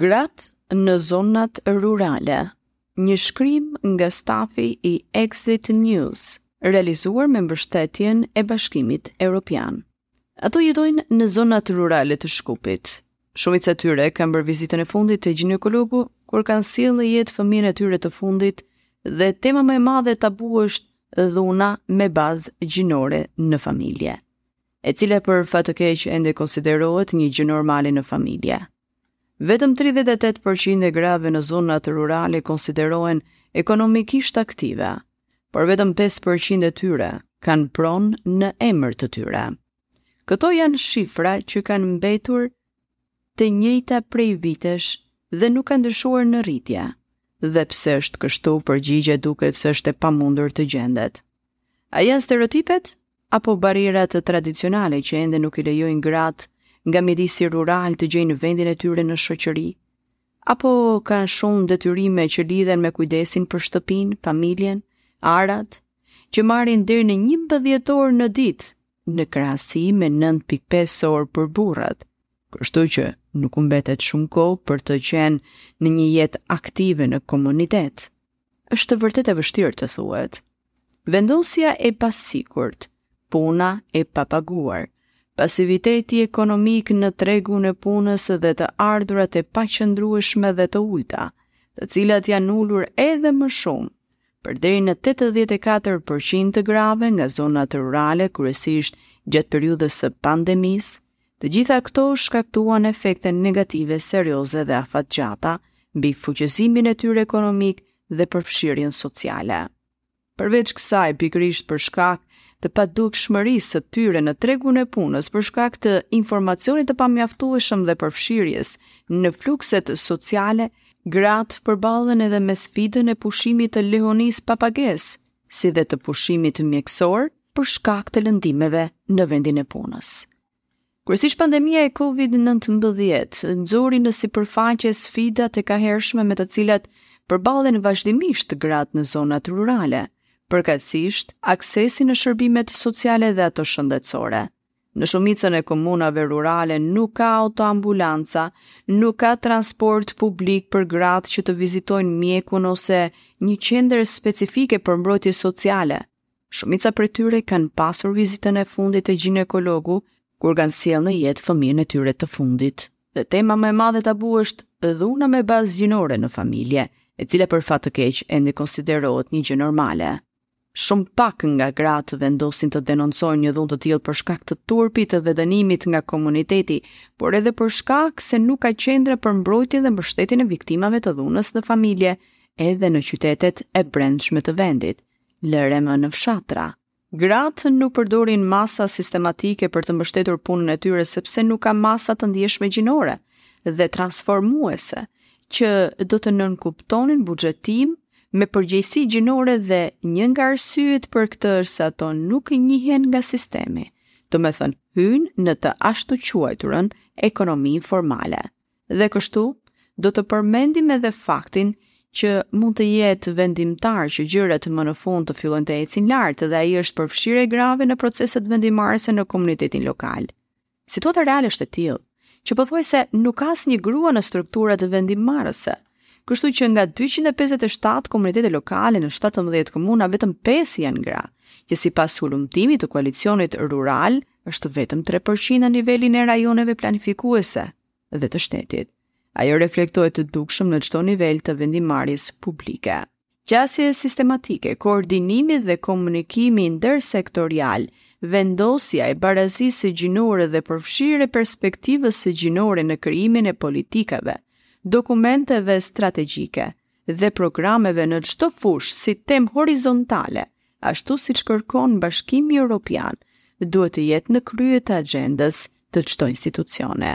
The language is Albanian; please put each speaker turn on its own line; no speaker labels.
Gratë në zonat rurale. Një shkrim nga stafi i Exit News, realizuar me mbështetjen e Bashkimit Evropian. Ato jetojnë në zonat rurale të Shkupit. Shumica e tyre kanë bërë vizitën e fundit te gjinekologu kur kanë sjellë në jetë fëmijën e tyre të fundit dhe tema më e madhe tabu është dhuna me bazë gjinore në familje. e cila për fat të keq ende konsiderohet një gjë normale në familje. Vetëm 38% e grave në zonat rurale konsiderohen ekonomikisht aktive, por vetëm 5% e tyre kanë pronë në emër të tyre. Këto janë shifra që kanë mbetur të njëjta prej vitesh dhe nuk kanë ndryshuar në rritje. Dhe pse është kështu, përgjigje duket se është e pamundur të gjendet. A janë stereotipet apo barrierat tradicionale që ende nuk i lejojnë gratë nga mjedisi rural të gjejnë vendin e tyre në shoqëri? Apo kanë shumë detyrime që lidhen me kujdesin për shtëpinë, familjen, arat, që marrin deri në 11 orë në ditë, në krahasim me 9.5 orë për burrat? Kështu që nuk u mbetet shumë kohë për të qenë në një jetë aktive në komunitet. është vërtet e vështirë të thuhet. Vendosja e pasigurt, puna e papaguar, pasiviteti ekonomik në tregun e punës dhe të ardhurat e paqëndrueshme dhe të ulta, të cilat janë ulur edhe më shumë, për deri në 84% të grave nga zonat rurale, kryesisht gjatë periudhës së pandemisë, Të gjitha këto shkaktuan efekte negative serioze dhe afatgjata mbi fuqizimin e tyre ekonomik dhe përfshirjen sociale. Përveç kësaj, pikërisht për shkak të padukshmërisë së tyre në tregun e punës, për shkak të informacionit të pamjaftueshëm dhe përfshirjes në flukset sociale, gratë përballen edhe me sfidën e pushimit të lehonisë pa pagesë, si dhe të pushimit mjekësor për shkak të lëndimeve në vendin e punës. Kryesisht pandemia e COVID-19 nxori në sipërfaqe sfidat e kahershme me të cilat përballen vazhdimisht gratë në zonat rurale, përkatësisht aksesi në shërbimet sociale dhe ato shëndetësore. Në shumicën e komunave rurale nuk ka autoambulanca, nuk ka transport publik për gratë që të vizitojnë mjekun ose një qendër specifike për mbrojtje sociale, Shumica prej tyre kanë pasur vizitën e fundit te gjinekologu kur kanë sjellë në jetë fëmijën e tyre të fundit. Dhe tema më e madhe tabu është dhuna me bazë gjinore në familje, e cila për fat të keq ende konsiderohet një gjë normale. Shumë pak nga gratë vendosin të denoncojnë një dhunë të tillë për shkak të turpit dhe dënimit nga komuniteti, por edhe për shkak se nuk ka qendra për mbrojtjen dhe mbështetjen e viktimave të dhunës në familje, edhe në qytetet e brendshme të vendit, lëre më në fshatra. Gratë nuk përdorin masa sistematike për të mbështetur punën e tyre sepse nuk ka masa të ndjeshme gjinore dhe transformuese që do të nënkuptonin buxhetim me përgjegjësi gjinore dhe një nga arsyet për këtë është se ato nuk njihen nga sistemi, domethënë hyjnë në të ashtuquajturën ekonomi informale. Dhe kështu, do të përmendim edhe faktin që mund të jetë vendimtar që gjërat më në fund të fillojnë të ecin lart dhe ai është përfshirja e grave në proceset vendimmarrëse në komunitetin lokal. Situata reale është e tillë, që pothuajse nuk ka asnjë grua në strukturat vendimmarrëse. Kështu që nga 257 komunitete lokale në 17 komuna vetëm 5 janë gra, që sipas hulumtimit të koalicionit rural është vetëm 3% në nivelin e rajoneve planifikuese dhe të shtetit. Ajo reflektohet të dukshëm në çdo nivel të vendimmarrjes publike. Qasje sistematike, koordinimi dhe komunikimi ndërsektorial, vendosja e barazisë gjinore dhe përfshirja e perspektivës gjinore në krijimin e politikave, dokumenteve strategjike, dhe programeve në çdo fushë si temë horizontale, ashtu siç kërkon Bashkimi Europian, duhet të jetë në krye të agjendës të çdo institucioni.